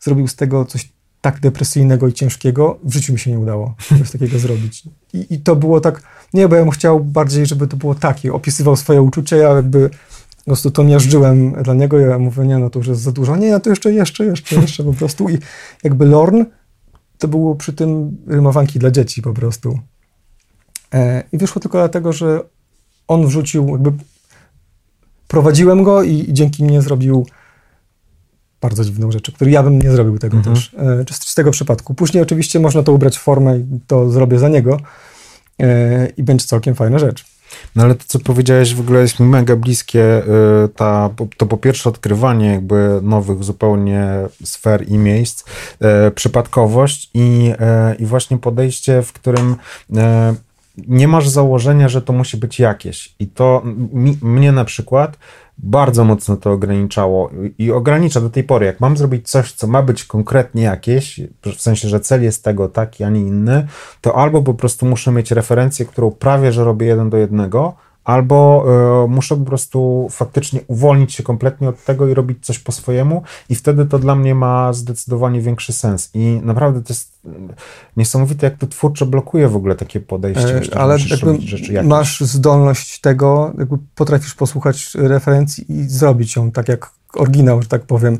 Zrobił z tego coś tak depresyjnego i ciężkiego, w życiu mi się nie udało coś takiego *laughs* zrobić. I, I, to było tak, nie, bo ja mu chciał bardziej, żeby to było takie, opisywał swoje uczucia, ja jakby po prostu to miażdżyłem dla niego, ja mówię, nie, no to już jest za dużo, nie, no to jeszcze, jeszcze, jeszcze, jeszcze po prostu i jakby Lorn to było przy tym rymowanki dla dzieci po prostu. E, I wyszło tylko dlatego, że on wrzucił, jakby prowadziłem go i, i dzięki mnie zrobił bardzo dziwną rzecz, której ja bym nie zrobił tego mhm. też, e, z, z, tego przypadku. Później oczywiście można to ubrać w formę i to zrobię za niego e, i będzie całkiem fajna rzecz. No ale to, co powiedziałeś, w ogóle jest mi mega bliskie. Y, ta, to po pierwsze odkrywanie jakby nowych zupełnie sfer i miejsc, przypadkowość i, i właśnie podejście, w którym nie masz założenia, że to musi być jakieś. I to mi, mnie na przykład bardzo mocno to ograniczało i ogranicza do tej pory. Jak mam zrobić coś, co ma być konkretnie jakieś, w sensie, że cel jest tego taki, a nie inny, to albo po prostu muszę mieć referencję, którą prawie, że robię jeden do jednego, albo y, muszę po prostu faktycznie uwolnić się kompletnie od tego i robić coś po swojemu, i wtedy to dla mnie ma zdecydowanie większy sens. I naprawdę to jest niesamowite, jak to twórczo blokuje w ogóle takie podejście. E, ale masz zdolność tego, jakby potrafisz posłuchać referencji i zrobić ją tak jak oryginał, że tak powiem.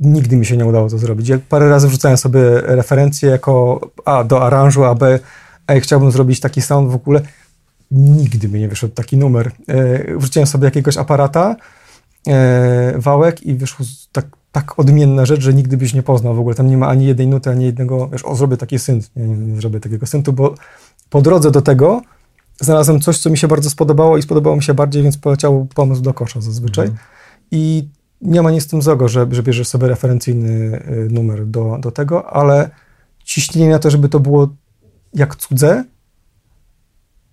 Nigdy mi się nie udało to zrobić. Ja parę razy wrzucałem sobie referencje jako A do aranżu, a B, a chciałbym zrobić taki sound w ogóle nigdy mi nie wyszedł taki numer. E, wrzuciłem sobie jakiegoś aparata, e, wałek i wyszło tak, tak odmienna rzecz, że nigdy byś nie poznał w ogóle. Tam nie ma ani jednej nuty, ani jednego, wiesz, o, zrobię taki synt. Nie, nie, nie zrobię takiego syntu, bo po drodze do tego znalazłem coś, co mi się bardzo spodobało i spodobało mi się bardziej, więc poleciał pomysł do kosza zazwyczaj. Mm. I nie ma nic z tym złego, że, że bierzesz sobie referencyjny e, numer do, do tego, ale ciśnienie na to, żeby to było jak cudze,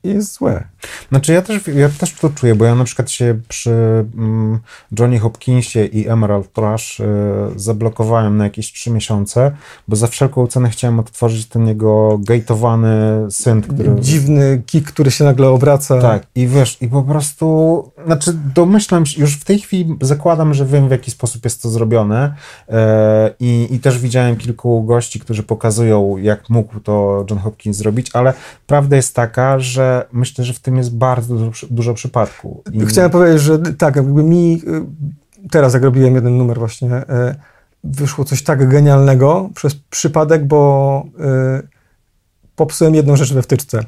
jest złe. Znaczy ja też, ja też to czuję, bo ja na przykład się przy mm, Johnny Hopkinsie i Emerald Trash y, zablokowałem na jakieś trzy miesiące, bo za wszelką cenę chciałem odtworzyć ten jego gateowany synth, który... Dziwny kick, który się nagle obraca. Tak, i wiesz, i po prostu, znaczy domyślam się, już w tej chwili zakładam, że wiem w jaki sposób jest to zrobione y, i też widziałem kilku gości, którzy pokazują, jak mógł to John Hopkins zrobić, ale prawda jest taka, że myślę, że w tym jest bardzo dużo, dużo przypadku. I... Chciałem powiedzieć, że tak, jakby mi y, teraz jak robiłem jeden numer właśnie, y, wyszło coś tak genialnego przez przypadek, bo y, popsułem jedną rzecz we wtyczce.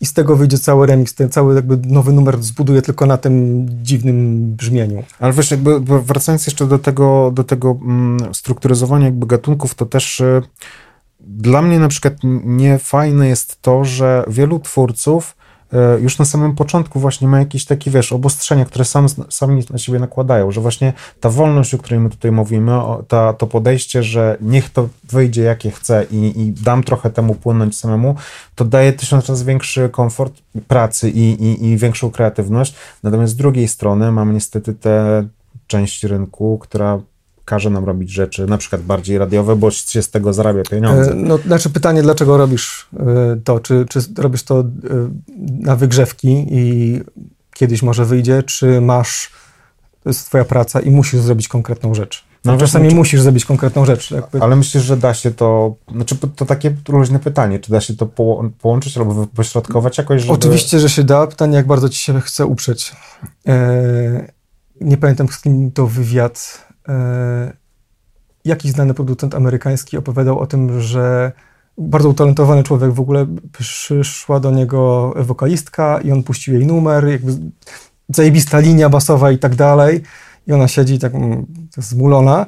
I z tego wyjdzie cały remix, ten cały jakby nowy numer zbuduję tylko na tym dziwnym brzmieniu. Ale wiesz, jakby wracając jeszcze do tego, do tego mm, strukturyzowania jakby gatunków, to też dla mnie na przykład niefajne jest to, że wielu twórców e, już na samym początku właśnie ma jakieś takie, wiesz, obostrzenia, które sam, sami na siebie nakładają, że właśnie ta wolność, o której my tutaj mówimy, ta, to podejście, że niech to wyjdzie jakie chce i, i dam trochę temu płynąć samemu, to daje tysiąc razy większy komfort pracy i, i, i większą kreatywność. Natomiast z drugiej strony mam niestety tę część rynku, która każe nam robić rzeczy na przykład bardziej radiowe, bo się z tego zarabia pieniądze. E, no, znaczy pytanie, dlaczego robisz e, to? Czy, czy robisz to e, na wygrzewki i kiedyś może wyjdzie, czy masz, to jest twoja praca i musisz zrobić konkretną rzecz? No, Czasami czy... musisz zrobić konkretną rzecz. Jakby... Ale myślisz, że da się to, znaczy to takie różne pytanie, czy da się to połączyć albo pośrodkować jakoś, żeby... Oczywiście, że się da. Pytanie, jak bardzo ci się chce uprzeć. nie pamiętam, z kim to wywiad jakiś znany producent amerykański opowiadał o tym, że bardzo utalentowany człowiek, w ogóle przyszła do niego wokalistka i on puścił jej numer, jakby zajebista linia basowa i tak dalej. I ona siedzi tak mm, zmulona.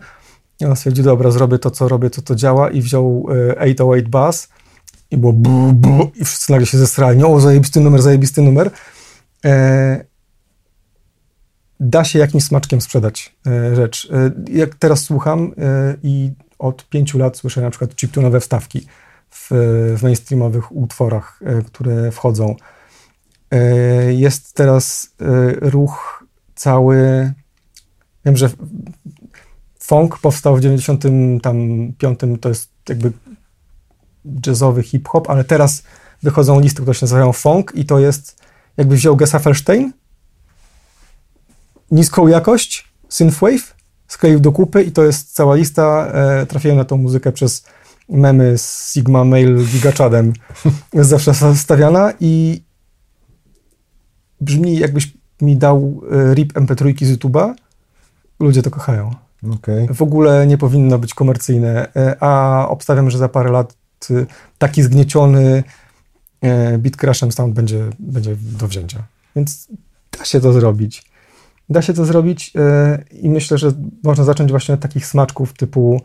I ona stwierdzi, dobra, zrobię to, co robię, to, to działa i wziął 808 e, bass i było bu, bu, i wszyscy nagle się zestrali. O, zajebisty numer, zajebisty numer. E, da się jakimś smaczkiem sprzedać e, rzecz. E, jak teraz słucham e, i od pięciu lat słyszę na przykład chiptunowe wstawki w, w mainstreamowych utworach, które wchodzą. Jest teraz ruch cały, wiem, że funk powstał w 95, to jest jakby jazzowy hip-hop, ale teraz wychodzą listy, które się nazywają funk i to jest jakby wziął Gesa Felstein, niską jakość, synthwave, skleił do kupy i to jest cała lista. E, trafiłem na tą muzykę przez memy z Sigma Mail Gigachadem. jest zawsze stawiana i brzmi jakbyś mi dał e, rip MP3 z YouTube'a. Ludzie to kochają. Okay. W ogóle nie powinno być komercyjne, e, a obstawiam, że za parę lat y, taki zgnieciony e, beat crashem sound będzie, będzie do wzięcia. Więc da się to zrobić. Da się to zrobić e, i myślę, że można zacząć właśnie od takich smaczków typu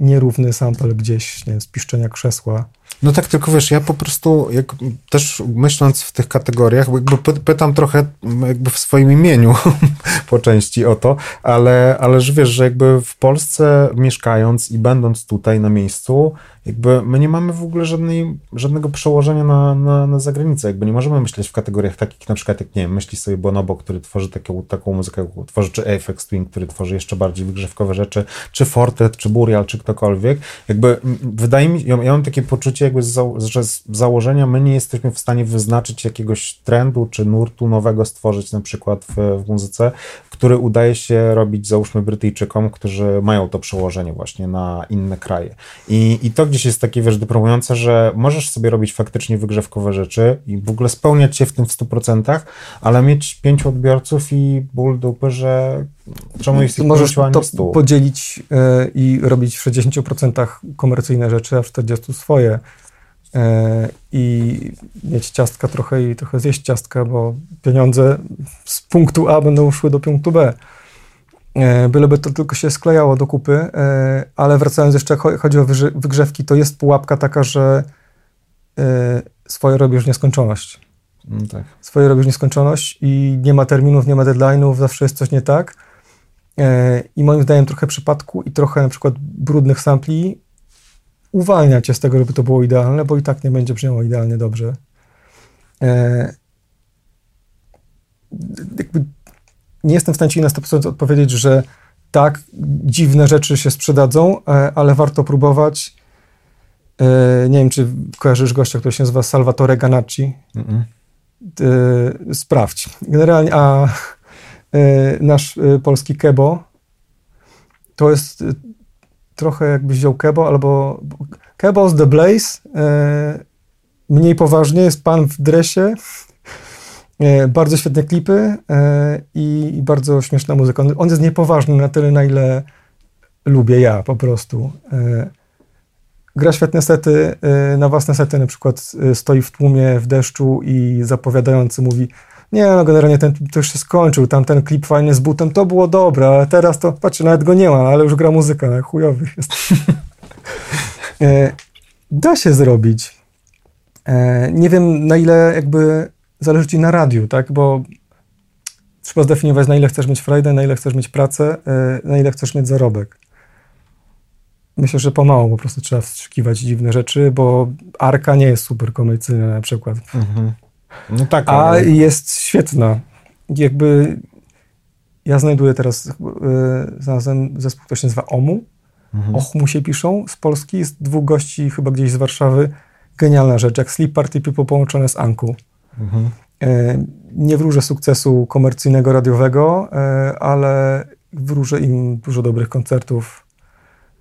nierówny sample gdzieś, nie wiem, z piszczenia krzesła, no tak, tylko wiesz, ja po prostu jak też myśląc w tych kategoriach, jakby pytam trochę jakby w swoim imieniu *laughs* po części o to, ale, ale że wiesz, że jakby w Polsce mieszkając i będąc tutaj na miejscu, jakby my nie mamy w ogóle żadnej, żadnego przełożenia na, na, na zagranicę, jakby nie możemy myśleć w kategoriach takich, na przykład jak, nie wiem, myśli sobie Bonobo, który tworzy taką, taką muzykę, tworzy, czy Twin, który tworzy jeszcze bardziej wygrzewkowe rzeczy, czy Fortet, czy Burial, czy ktokolwiek, jakby wydaje mi ja, ja mam takie poczucie jakby, z, że z założenia my nie jesteśmy w stanie wyznaczyć jakiegoś trendu, czy nurtu nowego stworzyć na przykład w, w muzyce, który udaje się robić, załóżmy, Brytyjczykom, którzy mają to przełożenie właśnie na inne kraje. I, i to gdzieś jest takie, wiesz, dyplomujące, że możesz sobie robić faktycznie wygrzewkowe rzeczy i w ogóle spełniać się w tym w 100%, ale mieć pięciu odbiorców i ból dupy, że czemu jest ich Możesz to podzielić y, i robić w 60% komercyjne rzeczy, a w 40% swoje. Y, I mieć ciastka trochę i trochę zjeść ciastka, bo pieniądze z punktu A będą szły do punktu B. E, byleby to tylko się sklejało do kupy, e, ale wracając jeszcze, chodzi o wygrzewki, to jest pułapka taka, że e, swoje robisz nieskończoność. No tak. Swoje robisz nieskończoność i nie ma terminów, nie ma deadline'ów, zawsze jest coś nie tak. I moim zdaniem trochę przypadku i trochę na przykład brudnych sampli uwalnia cię z tego, żeby to było idealne, bo i tak nie będzie brzmiało idealnie dobrze. Jakby nie jestem w stanie ci na 100% odpowiedzieć, że tak, dziwne rzeczy się sprzedadzą, e, ale warto próbować. E, nie wiem, czy kojarzysz gościa, który się nazywa Salvatore Ganacci. Mm -mm. Sprawdź. Generalnie, a nasz polski Kebo to jest trochę jakbyś wziął Kebo albo Kebo z The Blaze. Mniej poważnie jest pan w dresie E, bardzo świetne klipy e, i bardzo śmieszna muzyka. On, jest niepoważny na tyle, na ile lubię ja po prostu. E, gra świetne sety, na własne sety na przykład stoi w tłumie w deszczu i zapowiadający mówi nie, no generalnie ten to już się skończył, tam ten klip fajny z butem, to było dobre, ale teraz to, patrzcie, nawet go nie ma, ale już gra muzyka, no, chujowy jest. *laughs* da się zrobić. nie wiem, na ile jakby zależy ci na radiu, tak? Bo trzeba zdefiniować, na ile chcesz mieć frajdę, na ile chcesz mieć pracę, e, na ile chcesz mieć zarobek. Myślę, że pomału po prostu trzeba wstrzykiwać dziwne rzeczy, bo Arka nie jest super komercyjna na przykład. Mhm. No tak. A ale... jest świetna. Jakby ja znajduję teraz, yy, znalazłem zespół, który się nazywa OMU. Mhm. OCHMU się piszą z Polski. Jest dwóch gości chyba gdzieś z Warszawy. Genialna rzecz, jak Sleep Party People połączone z Anku. Mhm. Nie wróżę sukcesu komercyjnego, radiowego, e, ale wróżę im dużo dobrych koncertów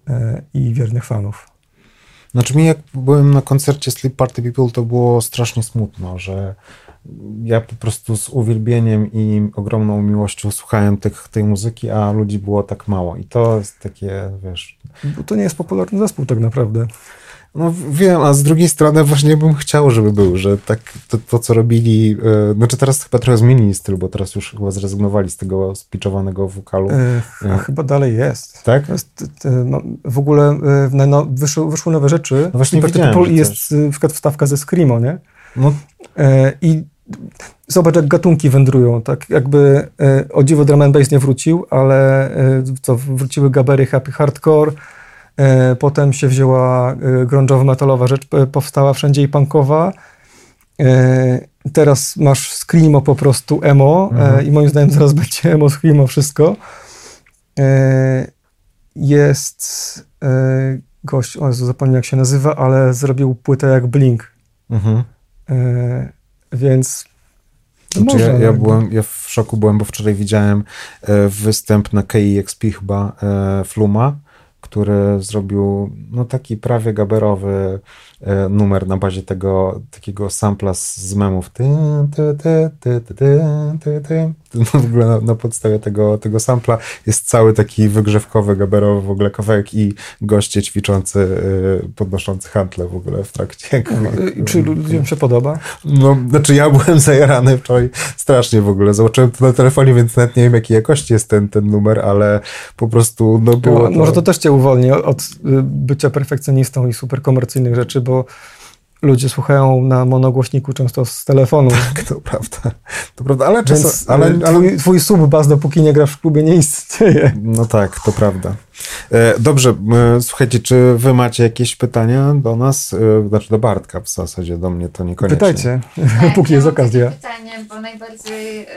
e, i wiernych fanów. Znaczy mi jak byłem na koncercie Sleep Party People, to było strasznie smutno, że ja po prostu z uwielbieniem i ogromną miłością słuchałem tych, tej muzyki, a ludzi było tak mało. I to jest takie, wiesz... Bo to nie jest popularny zespół tak naprawdę. No wiem, a z drugiej strony właśnie bym chciał, żeby był, że tak to, to co robili, yy, znaczy teraz chyba trochę zmienili styl, bo teraz już chyba zrezygnowali z tego spiczowanego wokalu. Yy, chyba dalej jest. Tak? Jest, no, w ogóle yy, no, wyszły, wyszły nowe rzeczy. No właśnie widziałem, I jest na przykład wstawka ze Screamo, nie? No. I zobacz, jak gatunki wędrują. Tak jakby o dziwo drum and bass nie wrócił, ale co, wróciły gabery happy hardcore, potem się wzięła e, grunge'owo-metalowa rzecz, powstała wszędzie i punkowa. E, teraz masz screamo po prostu emo mhm. i moim zdaniem zaraz *laughs* będzie emo, screamo, wszystko. Jest gość, o Jezu, zapomniałem jak się nazywa, ale zrobił płytę jak Blink. Mhm. Więc znaczy ja, ja, byłem, ja w szoku byłem, bo wczoraj widziałem występ na KEXP chyba Fluma który zrobił no, taki prawie gaberowy numer na bazie tego takiego sampla z memów. Ty, ty, ty, ty, ty, ty, ty, no, w ogóle na, na, podstawie tego, tego sampla jest cały taki wygrzewkowy, gaberowy w ogóle kawałek i goście ćwiczący, y, podnoszący hantle w ogóle w trakcie. Czy ludziom się podoba? No, znaczy ja byłem zajarany wczoraj strasznie w ogóle. Zobaczyłem to na telefonie, więc nawet nie wiem jakiej jakości jest ten, ten numer, ale po prostu no było no, to... Może to też cię uwolni od y, bycia perfekcjonistą i super komercyjnych rzeczy, bo ludzie słuchają na monogłośniku często z telefonu. Tak, to prawda. To prawda, ale, czas, ale, ale... Twój, twój sub-bas, dopóki nie grasz w klubie, nie istnieje. No tak, to prawda. E, dobrze, słuchajcie, czy wy macie jakieś pytania do nas? E, znaczy do Bartka w zasadzie, do mnie to niekoniecznie. Pytajcie, tak, *laughs* póki jest okazja. pytanie, bo najbardziej y,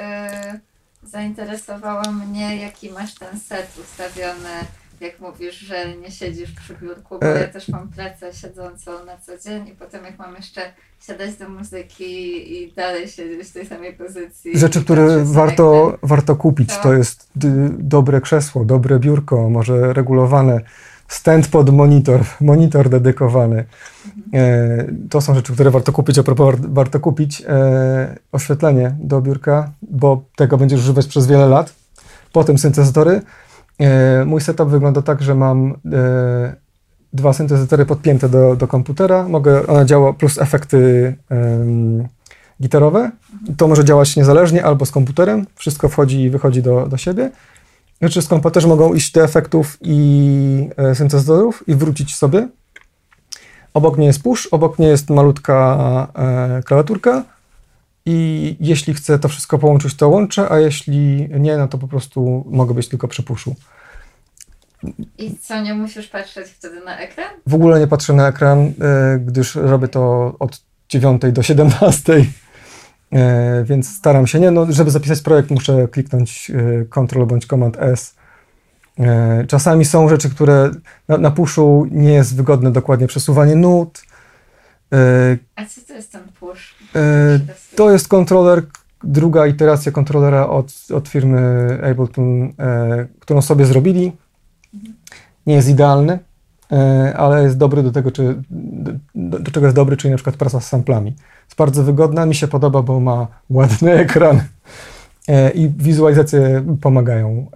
zainteresowało mnie, jaki masz ten set ustawiony jak mówisz, że nie siedzisz przy biurku, bo e... ja też mam pracę siedzącą na co dzień i potem jak mam jeszcze siadać do muzyki i dalej siedzieć w tej samej pozycji. Rzeczy, które warto, warto kupić, to, to jest dobre krzesło, dobre biurko, może regulowane, stand pod monitor, *laughs* monitor dedykowany. Mhm. E, to są rzeczy, które warto kupić, a propos warto kupić e, oświetlenie do biurka, bo tego będziesz używać przez wiele lat. Potem syntezatory, mój setup wygląda tak, że mam e, dwa syntezatory podpięte do, do komputera. Mogę, one działa plus efekty um, gitarowe. To może działać niezależnie albo z komputerem. Wszystko wchodzi i wychodzi do, do siebie. Rzeczy z komputerze mogą iść do efektów i e, syntezatorów i wrócić sobie. Obok mnie jest push, obok mnie jest malutka e, klawiaturka i jeśli chcę to wszystko połączyć, to łączę, a jeśli nie, no to po prostu mogę być tylko przy puszu. I co, nie musisz patrzeć wtedy na ekran? W ogóle nie patrzę na ekran, e, gdyż robię to od 9 do 17, e, więc staram się, nie, no, żeby zapisać projekt muszę kliknąć e, Ctrl bądź Command S. Czasami są rzeczy, które na, na puszu nie jest wygodne dokładnie przesuwanie nut, a co to jest ten push? To jest kontroler, druga iteracja kontrolera od, od firmy Ableton, którą sobie zrobili. Nie jest idealny, ale jest dobry do tego, czy, do, do czego jest dobry, czyli na przykład praca z samplami. Jest bardzo wygodna, mi się podoba, bo ma ładny *laughs* ekran i wizualizacje pomagają.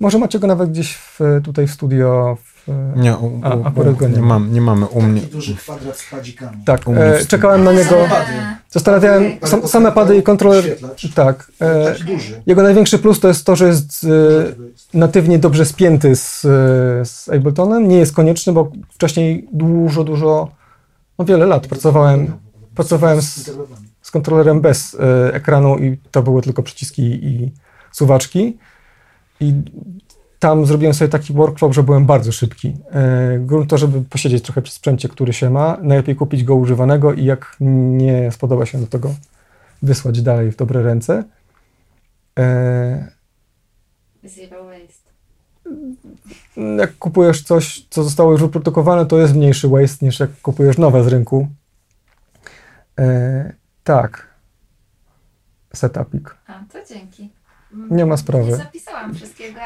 Może macie go nawet gdzieś w, tutaj w studio, w nie, u, A, akurat go nie, nie, mam, nie mamy u mnie. Taki duży kwadrat z padzikami. Tak, e, czekałem na niego. Zastanawiałem, sam, same pady i kontroler. Tak. E, jego największy plus to jest to, że jest e, natywnie dobrze spięty z, z Abletonem. Nie jest konieczny, bo wcześniej dużo, dużo, no wiele lat pracowałem, pracowałem z, z kontrolerem bez e, ekranu i to były tylko przyciski i suwaczki. I tam zrobiłem sobie taki workflow, że byłem bardzo szybki. E, grunt to, żeby posiedzieć trochę przy sprzęcie, który się ma, najlepiej kupić go używanego i jak nie spodoba się do tego, wysłać dalej w dobre ręce. E, Zero waste. Jak kupujesz coś, co zostało już wyprodukowane, to jest mniejszy waste niż jak kupujesz nowe z rynku. E, tak. Setupik. A, to dzięki. Nie ma sprawy. Nie zapisałam wszystkiego,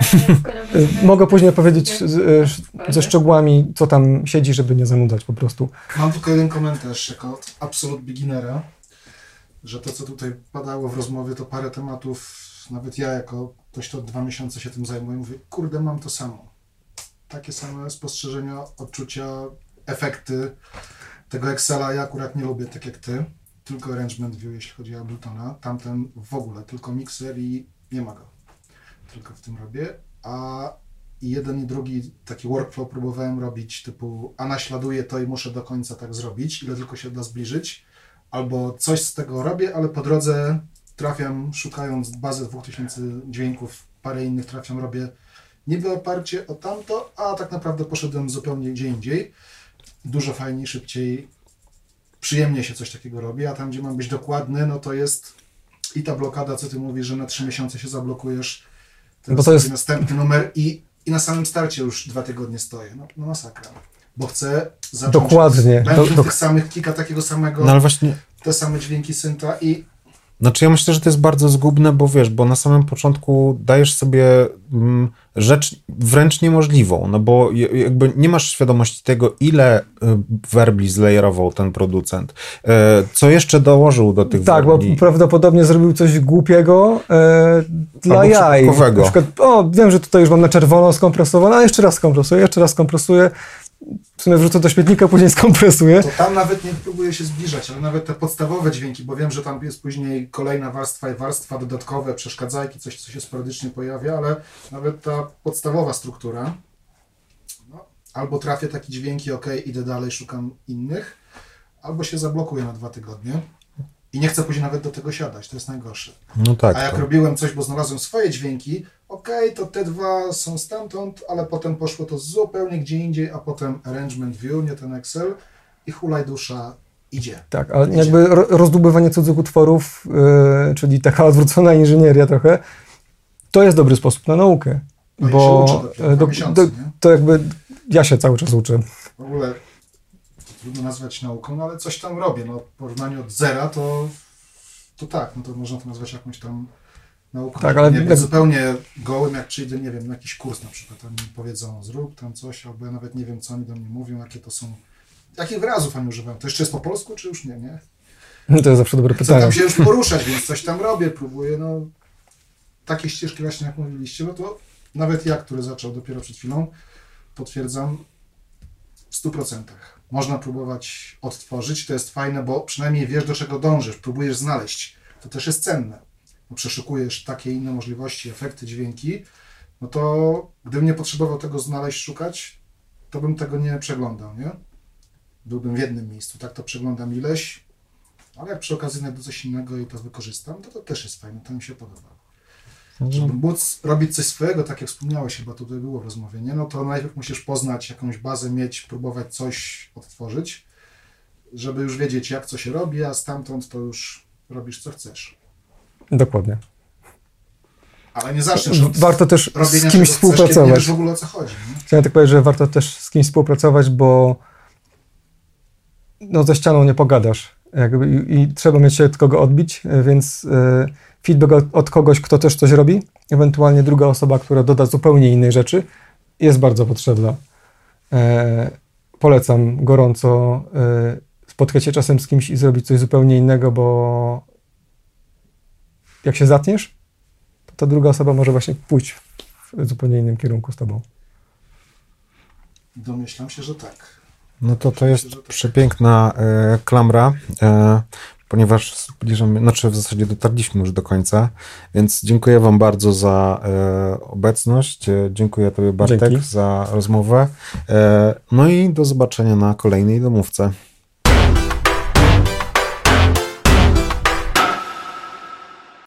ale *laughs* Mogę później powiedzieć ze szczegółami, co tam siedzi, żeby nie zanudzać po prostu. Mam tylko jeden komentarz jako absolut beginnera. że to, co tutaj padało w rozmowie, to parę tematów, nawet ja jako ktoś, kto dwa miesiące się tym zajmuje, mówię, kurde, mam to samo. Takie same spostrzeżenia, odczucia, efekty tego Excela ja akurat nie lubię, tak jak ty. Tylko arrangement view, jeśli chodzi o Abletona. Tamten w ogóle, tylko mixer i nie ma go. Tylko w tym robię. A jeden i drugi taki workflow próbowałem robić typu, a naśladuję to i muszę do końca tak zrobić, ile tylko się da zbliżyć. Albo coś z tego robię, ale po drodze trafiam, szukając bazy 2000 dźwięków, parę innych trafiam, robię niby oparcie o tamto, a tak naprawdę poszedłem zupełnie gdzie indziej. Dużo fajniej, szybciej, przyjemnie się coś takiego robi, a tam, gdzie mam być dokładny, no to jest i ta blokada, co ty mówisz, że na trzy miesiące się zablokujesz, ten Bo to jest- następny numer i, i na samym starcie już dwa tygodnie stoję. No, no masakra. Bo chcę zacząć Dokładnie. od Do- do- tych samych kilka takiego samego, No ale właśnie, te same dźwięki synta i Znaczy ja myślę, że to jest bardzo zgubne, bo wiesz, bo na samym początku dajesz sobie mm, rzecz wręcz niemożliwą, no bo jakby nie masz świadomości tego, ile y, werbli zlejerował ten producent, e, co jeszcze dołożył do tych Tak, bo werbli. prawdopodobnie zrobił coś głupiego e, dla Albo jaj. Na przykład, o, wiem, że tutaj już mam na czerwono skompresowane, a jeszcze raz skompresuję, jeszcze raz skompresuję. W sumie wrzucę do śmietnika, później *laughs* skompresuję. to tam nawet nie próbuję się zbliżać, ale nawet te podstawowe dźwięki, bo wiem, że tam jest później kolejna warstwa i warstwa dodatkowe, przeszkadzajki, coś, co się sporadycznie pojawia, ale nawet ta podstawowa struktura, no, albo trafię takie dźwięki, ok, idę dalej, szukam innych, albo się zablokuję na dwa tygodnie i nie chcę później nawet do tego siadać, to jest najgorsze. No tak. A jak to- robiłem coś, bo znalazłem swoje dźwięki, okej, to te dwa są stamtąd, ale potem poszło to zupełnie gdzie indziej, a potem arrangement view, nie ten Excel i hulaj dusza idzie. Tak, ale jakby ro- rozdłubywanie cudzych utworów, yy, czyli taka odwrócona inżynieria trochę, to jest dobry sposób na naukę. No bo dopiero e, do, miesiące, do, to jakby ja się cały czas uczę. W ogóle trudno nazwać nauką, no ale coś tam robię. No, w porównaniu od zera to, to tak, no to można to nazwać jakąś tam nauką. Tak, ale nie jak- zupełnie gołym, jak przyjdę, nie wiem, na jakiś kurs na przykład, tam mi powiedzą zrób tam coś, albo ja nawet nie wiem, co oni do mnie mówią, jakie to są, jakich wyrazów oni używają. To jeszcze jest po polsku, czy już nie, nie? *laughs* To jest zawsze dobre pytanie. tam się już poruszać, więc coś tam robię, próbuję, no takie ścieżki właśnie jak mówiliście, no to nawet ja, który zaczął dopiero przed chwilą, potwierdzam w 100%. Można próbować odtworzyć, to jest fajne, bo przynajmniej wiesz do czego dążysz, próbujesz znaleźć. To też jest cenne. Bo przeszukujesz takie inne możliwości, efekty, dźwięki, no to gdybym nie potrzebował tego znaleźć, szukać, to bym tego nie przeglądał, nie? Byłbym w jednym miejscu, tak to przeglądam ileś, ale jak przy okazji znajdę coś innego i to wykorzystam, to to też jest fajne, to mi się podoba. Żeby móc robić coś swojego, tak jak wspomniałeś, chyba tutaj było w rozmowie, nie? no to najpierw musisz poznać jakąś bazę, mieć, próbować coś odtworzyć, żeby już wiedzieć, jak co się robi, a stamtąd to już robisz, co chcesz. Dokładnie. Ale nie zaczniesz od Warto też z kimś czego chcesz, nie współpracować. wiesz w ogóle o co chodzi. Nie? Chciałem tak powiedzieć, że warto też z kimś współpracować, bo no ze ścianą nie pogadasz. Jakby, i, I trzeba mieć się od kogo odbić, więc e, feedback od, od kogoś, kto też coś robi, ewentualnie druga osoba, która doda zupełnie innej rzeczy, jest bardzo potrzebna. E, polecam gorąco e, spotkać się czasem z kimś i zrobić coś zupełnie innego, bo jak się zatniesz, to ta druga osoba może właśnie pójść w zupełnie innym kierunku z tobą. Domyślam się, że tak. No to to jest tak. przepiękna e, klamra, e, ponieważ zbliżamy, znaczy w zasadzie dotarliśmy już do końca, więc dziękuję Wam bardzo za e, obecność. E, dziękuję Tobie Bartek Dzięki. za rozmowę. E, no i do zobaczenia na kolejnej domówce.